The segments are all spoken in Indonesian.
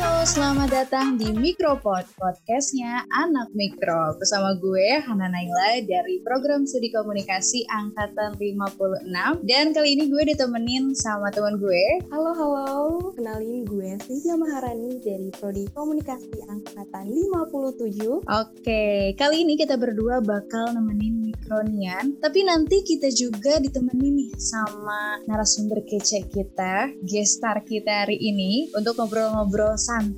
Bye. Halo, selamat datang di Mikropod, podcastnya Anak Mikro. Bersama gue, Hana Naila dari Program Studi Komunikasi Angkatan 56. Dan kali ini gue ditemenin sama teman gue. Halo, halo. Kenalin gue Cynthia Maharani dari Prodi Komunikasi Angkatan 57. Oke, kali ini kita berdua bakal nemenin Mikronian. Tapi nanti kita juga ditemenin nih sama narasumber kece kita, gestar kita hari ini untuk ngobrol-ngobrol santai,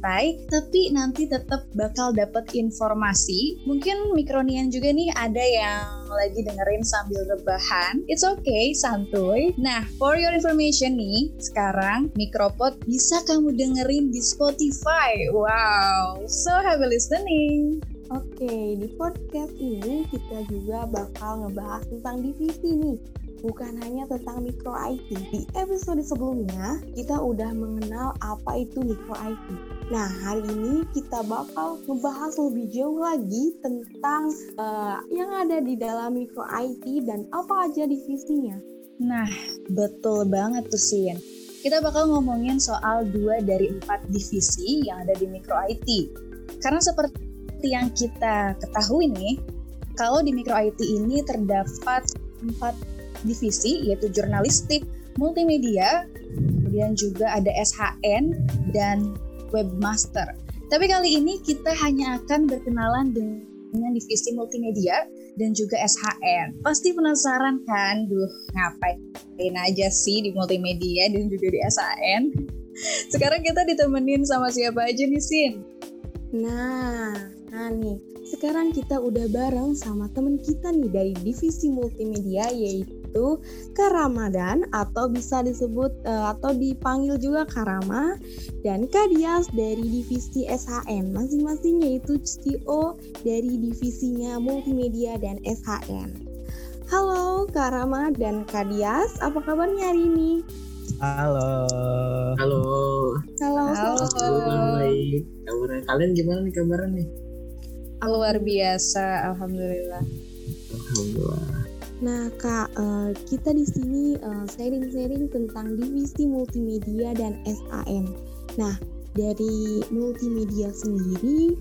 tapi nanti tetap bakal dapat informasi. Mungkin Mikronian juga nih ada yang lagi dengerin sambil rebahan. It's okay, santuy. Nah, for your information nih, sekarang Mikropod bisa kamu dengerin di Spotify. Wow, so happy listening. Oke, di podcast ini kita juga bakal ngebahas tentang divisi nih bukan hanya tentang micro IT. Di episode sebelumnya, kita udah mengenal apa itu micro IT. Nah, hari ini kita bakal ngebahas lebih jauh lagi tentang uh, yang ada di dalam micro IT dan apa aja divisinya. Nah, betul banget tuh Sin. Kita bakal ngomongin soal dua dari empat divisi yang ada di micro IT. Karena seperti yang kita ketahui nih, kalau di micro IT ini terdapat empat divisi yaitu jurnalistik, multimedia, kemudian juga ada SHN dan webmaster. Tapi kali ini kita hanya akan berkenalan dengan divisi multimedia dan juga SHN. Pasti penasaran kan, duh ngapain aja sih di multimedia dan juga di SHN? Sekarang kita ditemenin sama siapa aja nih, Sin? Nah, nah nih, sekarang kita udah bareng sama temen kita nih dari divisi multimedia yaitu itu Kak Ramadan atau bisa disebut uh, atau dipanggil juga Karama dan Kak Dias dari divisi SHN masing-masing yaitu CEO dari divisinya multimedia dan SHN. Halo Kak Rama dan Kak Dias, apa kabarnya hari ini? Halo. Halo. Halo. Halo. Baik. Kabarnya kalian gimana nih kabarnya nih? Luar biasa, alhamdulillah. Alhamdulillah. Nah, Kak, uh, kita di sini uh, sharing-sharing tentang divisi multimedia dan SAN. Nah, dari multimedia sendiri,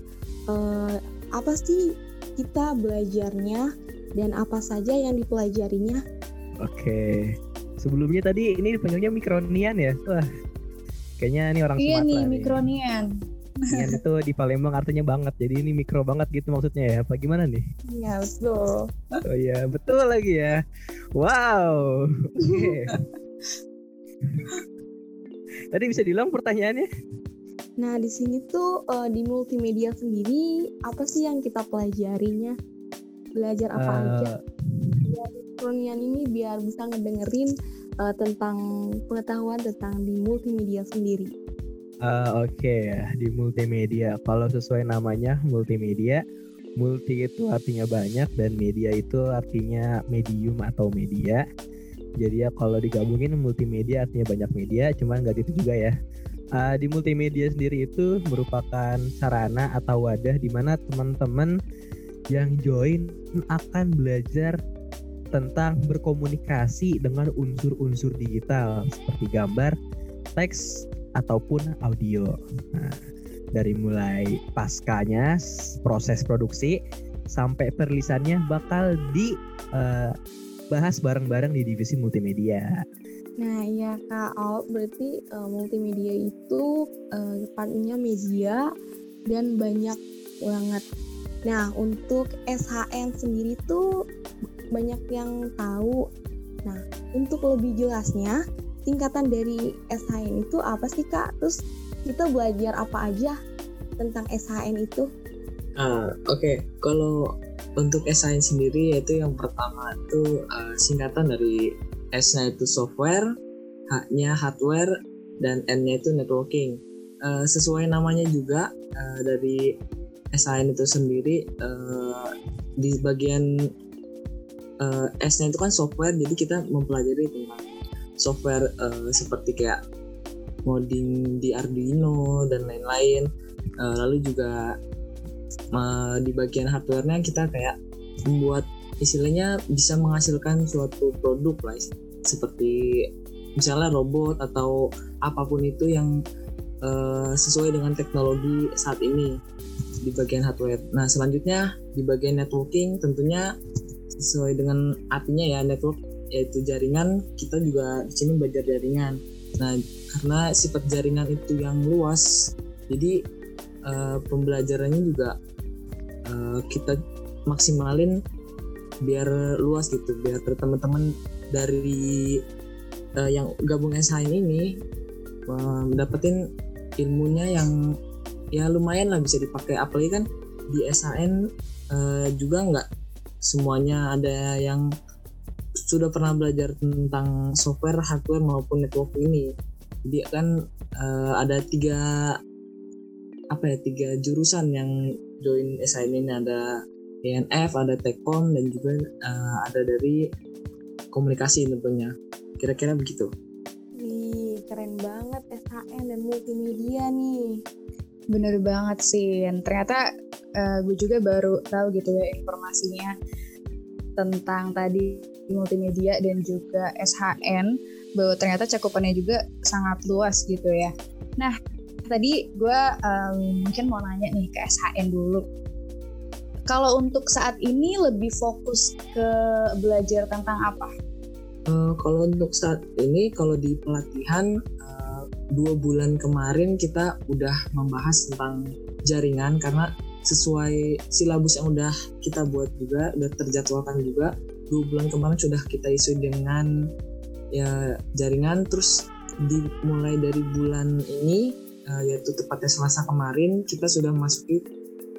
uh, apa sih kita belajarnya dan apa saja yang dipelajarinya? Oke, sebelumnya tadi ini dipanggilnya Mikronian ya? Wah, kayaknya ini orang iya Sumatera nih, nih. Mikronian. Nian itu di Palembang artinya banget, jadi ini mikro banget gitu maksudnya ya? Apa gimana nih? Iya, betul. Oh iya, betul lagi ya. Wow. Tadi bisa diulang pertanyaannya? Nah, di sini tuh uh, di multimedia sendiri apa sih yang kita pelajarinya? Belajar apa Eh, aja? Biar Kronian ini biar bisa ngedengerin uh, tentang pengetahuan tentang di multimedia sendiri. Eh, Oke ya, di multimedia. Kalau sesuai namanya multimedia, multi itu artinya banyak dan media itu artinya medium atau media. Jadi ya kalau digabungin multimedia artinya banyak media, cuman nggak gitu juga ya. Uh, di multimedia sendiri itu merupakan sarana atau wadah di mana teman-teman yang join akan belajar tentang berkomunikasi dengan unsur-unsur digital seperti gambar, teks, ataupun audio. Nah, dari mulai paskanya proses produksi sampai perlisannya bakal dibahas bareng-bareng di divisi multimedia. Nah, iya Kak, oh, berarti uh, multimedia itu uh, depannya media dan banyak banget. Nah, untuk SHN sendiri tuh banyak yang tahu. Nah, untuk lebih jelasnya, tingkatan dari SHN itu apa sih Kak? Terus kita belajar apa aja tentang SHN itu? Ah, Oke, kalau untuk SIN sendiri yaitu yang pertama itu uh, singkatan dari S-nya itu software, H-nya hardware, dan N-nya itu networking. Uh, sesuai namanya juga uh, dari SIN itu sendiri uh, di bagian uh, S-nya itu kan software, jadi kita mempelajari tentang software uh, seperti kayak modding di Arduino dan lain-lain. Uh, lalu juga uh, di bagian hardware-nya kita kayak membuat istilahnya bisa menghasilkan suatu produk lah seperti misalnya robot atau apa pun itu yang uh, sesuai dengan teknologi saat ini di bagian hardware. Nah selanjutnya di bagian networking tentunya sesuai dengan artinya ya network yaitu jaringan kita juga di sini belajar jaringan. Nah karena sifat jaringan itu yang luas jadi uh, pembelajarannya juga uh, kita maksimalin biar luas gitu biar teman-teman dari uh, yang gabung SHN ini mendapatkan ilmunya yang ya lumayan lah bisa dipakai apalagi kan di SHN uh, juga nggak semuanya ada yang sudah pernah belajar tentang software, hardware maupun network ini. Jadi kan uh, ada tiga apa ya tiga jurusan yang join SHN ini ada ENF, ada Tekom dan juga uh, ada dari komunikasi tentunya. Kira-kira begitu. Wih, keren banget SHN dan multimedia nih. Bener banget sih. Ternyata uh, gue juga baru tahu gitu ya informasinya tentang tadi multimedia dan juga SHN bahwa ternyata cakupannya juga sangat luas gitu ya. Nah, tadi gue um, mungkin mau nanya nih ke SHN dulu. Kalau untuk saat ini lebih fokus ke belajar tentang apa? Uh, kalau untuk saat ini, kalau di pelatihan dua bulan kemarin kita udah membahas tentang jaringan karena sesuai silabus yang udah kita buat juga udah terjadwalkan juga dua bulan kemarin sudah kita isu dengan ya jaringan. Terus dimulai dari bulan ini uh, yaitu tepatnya Selasa kemarin kita sudah masuki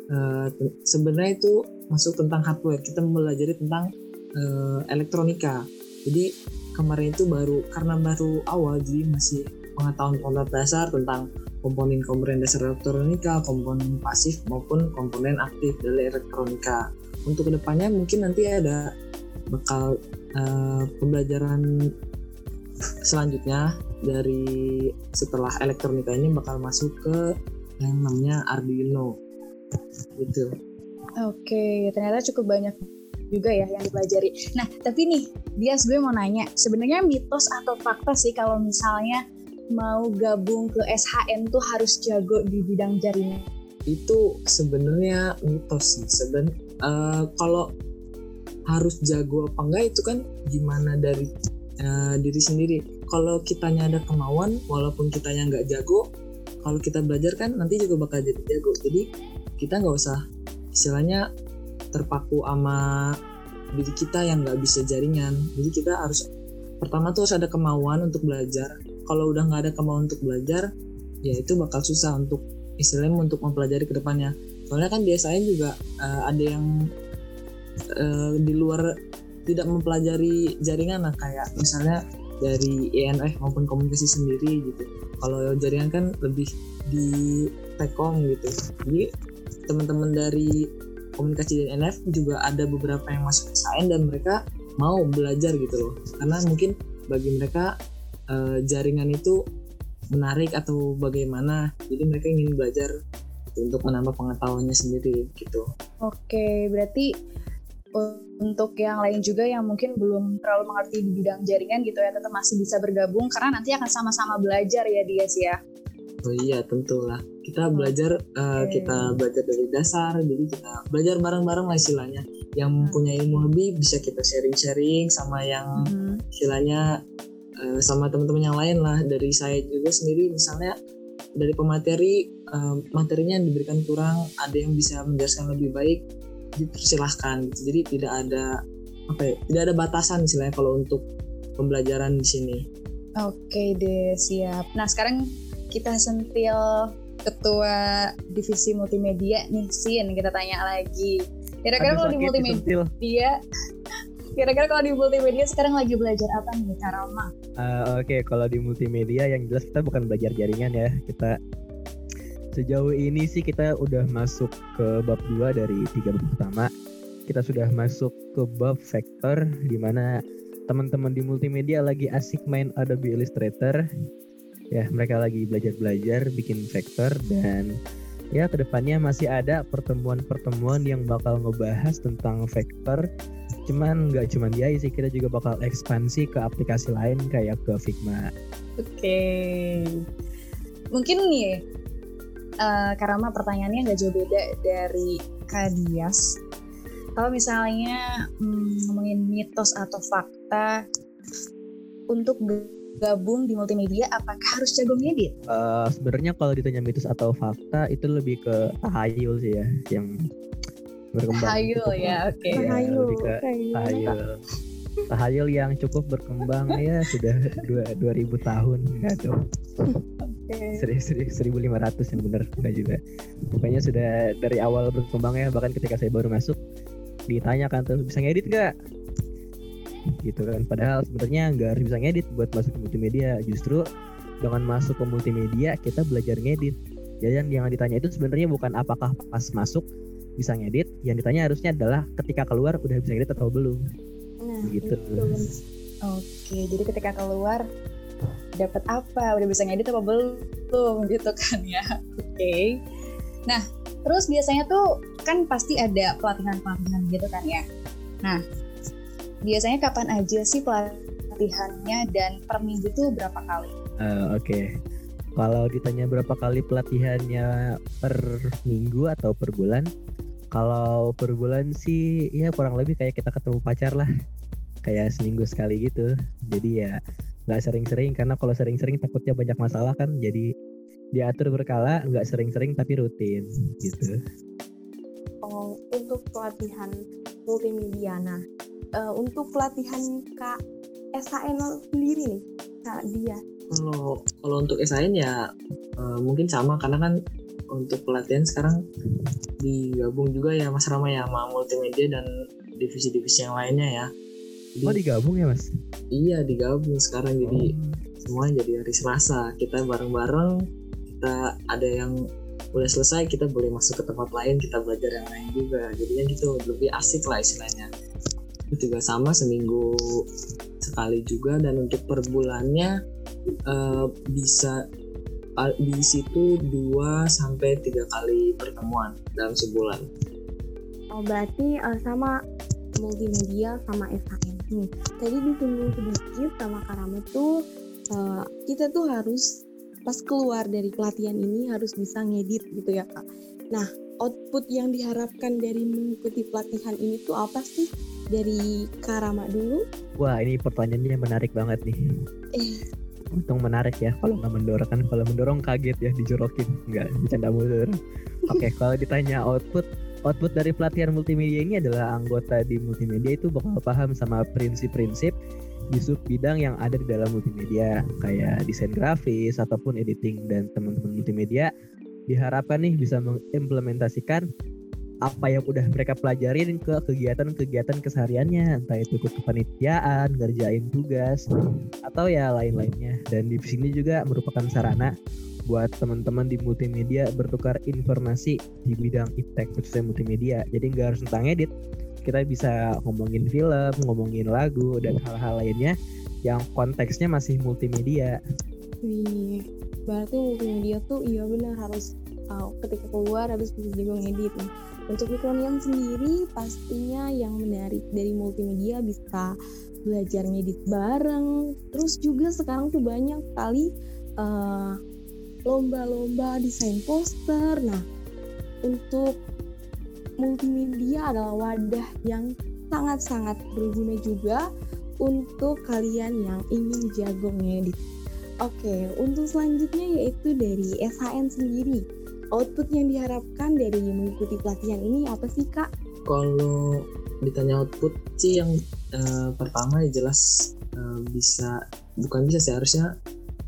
uh, sebenarnya itu masuk tentang hardware. Kita mempelajari tentang uh, elektronika. Jadi kemarin itu baru karena baru awal jadi masih pengetahuan-pengetahuan dasar tentang komponen-komponen dasar elektronika, komponen pasif maupun komponen aktif dari elektronika. Untuk ke depannya mungkin nanti ada bakal uh, pembelajaran selanjutnya dari setelah elektronika ini bakal masuk ke yang namanya Arduino gitu. Oke, ternyata cukup banyak juga ya yang dipelajari. Nah, tapi nih, Bias gue mau nanya, sebenarnya mitos atau fakta sih kalau misalnya mau gabung ke SHN tuh harus jago di bidang jaringan? Itu sebenarnya mitos sih. Seben uh, kalau harus jago apa enggak itu kan gimana dari uh, diri sendiri. Kalau kitanya ada kemauan, walaupun kitanya nggak jago, kalau kita belajar kan nanti juga bakal jadi jago. Jadi kita nggak usah istilahnya terpaku sama diri kita yang nggak bisa jaringan. Jadi kita harus pertama tuh harus ada kemauan untuk belajar kalau udah nggak ada kemauan untuk belajar ya itu bakal susah untuk istilahnya untuk mempelajari ke depannya soalnya kan biasanya juga uh, ada yang uh, di luar tidak mempelajari jaringan lah kayak misalnya dari ENF maupun komunikasi sendiri gitu. Kalau jaringan kan lebih di tekom gitu. Jadi teman-teman dari komunikasi dan NF juga ada beberapa yang masuk ke SAIN dan mereka mau belajar gitu loh. Karena mungkin bagi mereka uh, jaringan itu menarik atau bagaimana jadi mereka ingin belajar untuk menambah pengetahuannya sendiri gitu. Oke berarti untuk yang lain juga yang mungkin belum terlalu mengerti di bidang jaringan gitu ya tetap masih bisa bergabung karena nanti akan sama-sama belajar ya dia sih ya. Oh iya tentulah. Kita belajar uh, kita belajar dari dasar jadi kita belajar bareng-bareng lah istilahnya. Yang punya ilmu lebih bisa kita sharing-sharing sama yang hmm. istilahnya uh, sama teman-teman yang lain lah. Dari saya juga sendiri misalnya dari pemateri uh, materinya yang diberikan kurang ada yang bisa menjelaskan lebih baik dipersilahkan gitu. jadi tidak ada apa ya tidak ada batasan istilahnya kalau untuk pembelajaran di sini oke deh siap nah sekarang kita sentil ketua divisi multimedia nih Sin kita tanya lagi kira-kira kalau di multimedia Kira-kira kalau di multimedia sekarang lagi belajar apa nih Karama? Uh, Oke, okay. kalau di multimedia yang jelas kita bukan belajar jaringan ya. Kita sejauh ini sih kita udah masuk ke bab 2 dari tiga bab pertama. Kita sudah masuk ke bab vektor di mana teman-teman di multimedia lagi asik main Adobe Illustrator. Ya, mereka lagi belajar-belajar bikin vektor dan ya ke depannya masih ada pertemuan-pertemuan yang bakal ngebahas tentang vektor cuman nggak cuma dia sih kita juga bakal ekspansi ke aplikasi lain kayak ke Figma oke okay. mungkin nih uh, karena pertanyaannya nggak jauh beda dari Kadias kalau misalnya hmm, ngomongin mitos atau fakta untuk gabung di multimedia apakah harus jago ngedit? Uh, Sebenarnya kalau ditanya mitos atau fakta itu lebih ke tahayul sih ya yang berkembang. Tahayul ya, oke. Okay. Ya, Tahayul. lebih ke tahayul. Tahayul yang cukup berkembang ya sudah dua dua ribu tahun tuh. Seribu lima ratus yang benar enggak juga. Pokoknya sudah dari awal berkembangnya bahkan ketika saya baru masuk ditanya kan tuh bisa ngedit gak gitu kan. Padahal sebenarnya nggak harus bisa ngedit buat masuk ke multimedia. Justru dengan masuk ke multimedia kita belajar ngedit. Jadi yang ditanya itu sebenarnya bukan apakah pas masuk bisa ngedit yang ditanya harusnya adalah ketika keluar udah bisa ngedit atau belum. Nah, gitu. oke jadi ketika keluar dapat apa udah bisa ngedit apa belum gitu kan ya oke nah terus biasanya tuh kan pasti ada pelatihan-pelatihan gitu kan ya. Nah, biasanya kapan aja sih pelatihannya dan per minggu tuh berapa kali? Uh, Oke, okay. kalau ditanya berapa kali pelatihannya per minggu atau per bulan, kalau per bulan sih ya kurang lebih kayak kita ketemu pacar lah, kayak seminggu sekali gitu. Jadi ya nggak sering-sering karena kalau sering-sering takutnya banyak masalah kan jadi diatur berkala nggak sering-sering tapi rutin gitu oh, untuk pelatihan multimedia. Nah, uh, untuk pelatihan Kak SAN sendiri nih, Kak dia. Kalau kalau untuk SAN ya uh, mungkin sama karena kan untuk pelatihan sekarang digabung juga ya Mas Rama ya sama multimedia dan divisi-divisi yang lainnya ya. Jadi, oh digabung ya Mas? Iya digabung sekarang jadi oh. semua jadi hari Selasa kita bareng-bareng kita ada yang udah selesai kita boleh masuk ke tempat lain kita belajar yang lain juga jadinya gitu lebih asik lah istilahnya itu juga sama seminggu sekali juga dan untuk per bulannya uh, bisa uh, di situ dua sampai tiga kali pertemuan dalam sebulan. Oh berarti uh, sama multimedia sama SHM. Nih, tadi disinggung sedikit sama Karama tuh uh, kita tuh harus pas keluar dari pelatihan ini harus bisa ngedit gitu ya kak. Nah output yang diharapkan dari mengikuti pelatihan ini tuh apa sih dari Karama dulu? Wah ini pertanyaannya menarik banget nih. Eh. Untung menarik ya kalau nggak mendorong kan kalau mendorong kaget ya dijorokin nggak bercanda mundur. Oke okay, kalau ditanya output output dari pelatihan multimedia ini adalah anggota di multimedia itu bakal paham sama prinsip-prinsip di sub bidang yang ada di dalam multimedia. Kayak desain grafis ataupun editing. Dan teman-teman multimedia diharapkan nih bisa mengimplementasikan apa yang udah mereka pelajarin ke kegiatan-kegiatan kesehariannya. Entah itu ikut kepanitiaan, ngerjain tugas atau ya lain-lainnya. Dan di sini juga merupakan sarana buat teman-teman di multimedia bertukar informasi di bidang iptek khususnya multimedia jadi nggak harus tentang edit kita bisa ngomongin film, ngomongin lagu dan hal-hal lainnya yang konteksnya masih multimedia. Wih, berarti multimedia tuh iya benar harus uh, ketika keluar harus bisa juga ngedit nih. Untuk Mikronian sendiri pastinya yang menarik dari multimedia bisa belajar ngedit bareng. Terus juga sekarang tuh banyak kali uh, lomba-lomba desain poster. Nah, untuk multimedia adalah wadah yang sangat-sangat berguna juga untuk kalian yang ingin jago ngedit. Oke, untuk selanjutnya yaitu dari SHN sendiri. Output yang diharapkan dari mengikuti pelatihan ini apa sih kak? Kalau ditanya output sih yang uh, pertama ya jelas uh, bisa bukan bisa sih harusnya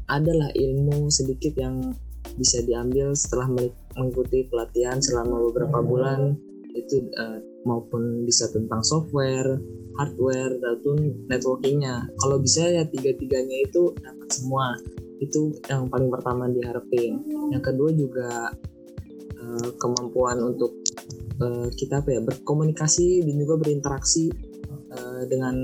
adalah ilmu sedikit yang bisa diambil setelah mengikuti pelatihan selama beberapa bulan itu uh, maupun bisa tentang software, hardware, ataupun networkingnya. Kalau bisa ya tiga-tiganya itu dapat semua. Itu yang paling pertama diharapin. Yang kedua juga uh, kemampuan untuk uh, kita apa ya berkomunikasi dan juga berinteraksi uh, dengan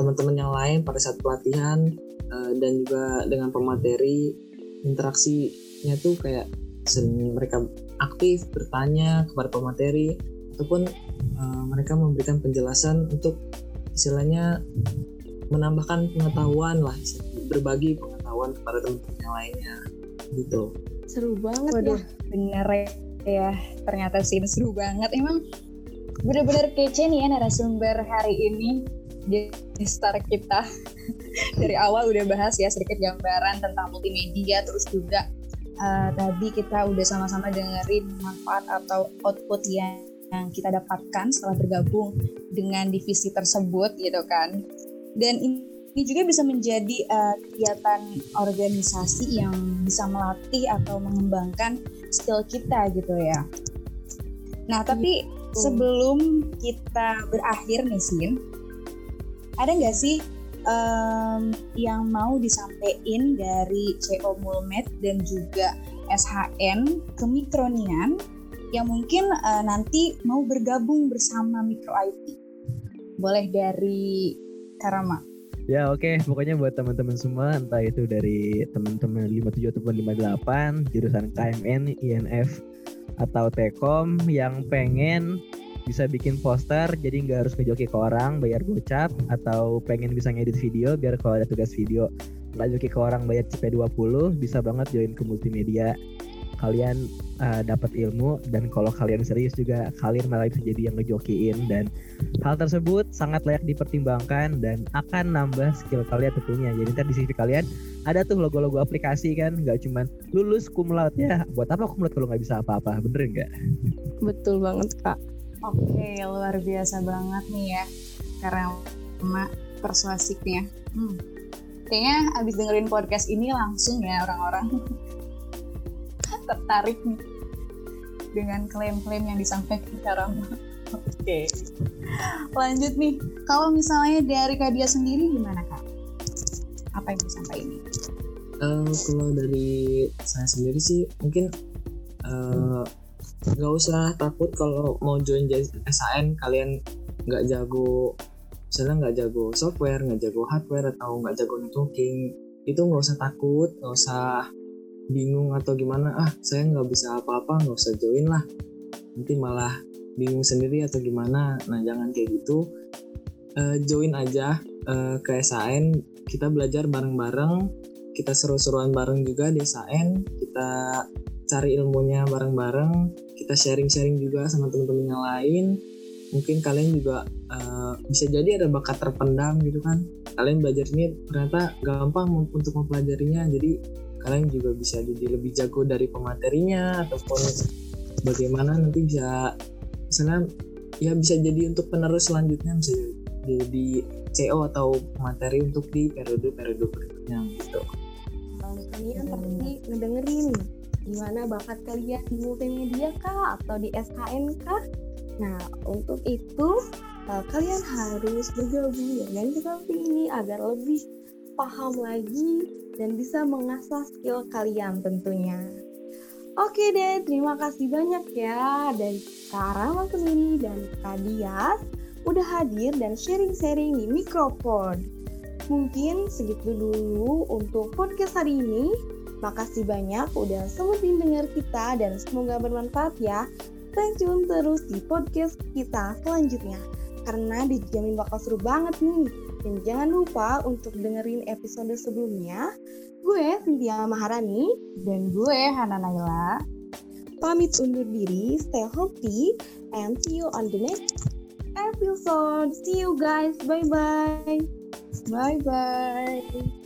teman-teman yang lain pada saat pelatihan uh, dan juga dengan pemateri interaksinya tuh kayak sering mereka aktif bertanya kepada pemateri ataupun uh, mereka memberikan penjelasan untuk istilahnya menambahkan pengetahuan lah berbagi pengetahuan kepada teman-teman yang lainnya gitu Seru banget Waduh, ya. bener ya. Ternyata sih seru banget. Emang bener-bener kece nih ya narasumber hari ini di star kita. Dari awal udah bahas ya sedikit gambaran tentang multimedia, terus juga uh, tadi kita udah sama-sama dengerin manfaat atau output yang yang kita dapatkan setelah bergabung dengan divisi tersebut gitu kan. Dan ini juga bisa menjadi uh, kegiatan organisasi yang bisa melatih atau mengembangkan skill kita gitu ya. Nah, tapi sebelum kita berakhir nih Sin, ada nggak sih um, yang mau disampaikan dari CO Mulmed dan juga SHN ke Mikronian yang mungkin uh, nanti mau bergabung bersama Mikro IT. Boleh dari Karama. Ya oke, okay. pokoknya buat teman-teman semua, entah itu dari teman-teman 57 ataupun 58, jurusan KMN, INF, atau Tekom yang pengen bisa bikin poster jadi nggak harus ngejoki ke orang bayar gocap atau pengen bisa ngedit video biar kalau ada tugas video nggak joki ke orang bayar CP20 bisa banget join ke multimedia. Kalian uh, dapat ilmu dan kalau kalian serius juga kalian malah bisa jadi yang ngejokiin dan hal tersebut sangat layak dipertimbangkan dan akan nambah skill kalian tentunya. Jadi ntar di CV kalian ada tuh logo-logo aplikasi kan nggak cuman lulus cum laude ya. Buat apa cum laude kalau nggak bisa apa-apa? Bener nggak? Betul banget kak Oke, luar biasa banget nih ya. Karena emak persuasifnya. Hmm. Kayaknya abis dengerin podcast ini langsung ya orang-orang tertarik nih dengan klaim-klaim yang disampaikan Karama. Oke. Lanjut nih. Kalau misalnya dari Kak Dia sendiri gimana Kak? Apa yang disampaikan ini? Uh, kalau dari saya sendiri sih mungkin uh, nggak usah takut kalau mau join SAN kalian nggak jago misalnya nggak jago software nggak jago hardware atau nggak jago networking itu nggak usah takut nggak usah bingung atau gimana. Ah saya nggak bisa apa-apa nggak usah join lah. Nanti malah bingung sendiri atau gimana. Nah jangan kayak gitu. Uh, join aja uh, ke SAN kita belajar bareng-bareng. Kita seru-seruan bareng juga di SAN kita cari ilmunya bareng-bareng kita sharing-sharing juga sama teman-teman yang lain mungkin kalian juga uh, bisa jadi ada bakat terpendam gitu kan kalian belajar ini ternyata gampang untuk mempelajarinya jadi kalian juga bisa jadi lebih jago dari pematerinya ataupun bagaimana nanti bisa misalnya ya bisa jadi untuk penerus selanjutnya bisa jadi CO atau materi untuk di periode-periode berikutnya gitu. Kalian pasti ngedengerin gimana bakat kalian di multimedia kah atau di SKN kah? Nah, untuk itu uh, kalian harus bergabung dengan seperti ini agar lebih paham lagi dan bisa mengasah skill kalian tentunya. Oke deh, terima kasih banyak ya dari Kak Rama sendiri dan Kak Dias udah hadir dan sharing-sharing di mikrofon. Mungkin segitu dulu untuk podcast hari ini. Makasih banyak udah semutin dengar kita dan semoga bermanfaat ya. Stay tune terus di podcast kita selanjutnya karena dijamin bakal seru banget nih. Dan jangan lupa untuk dengerin episode sebelumnya. Gue Cynthia Maharani dan gue Hana Naila. Pamit undur diri, stay healthy, and see you on the next episode. See you guys. Bye-bye. Bye-bye.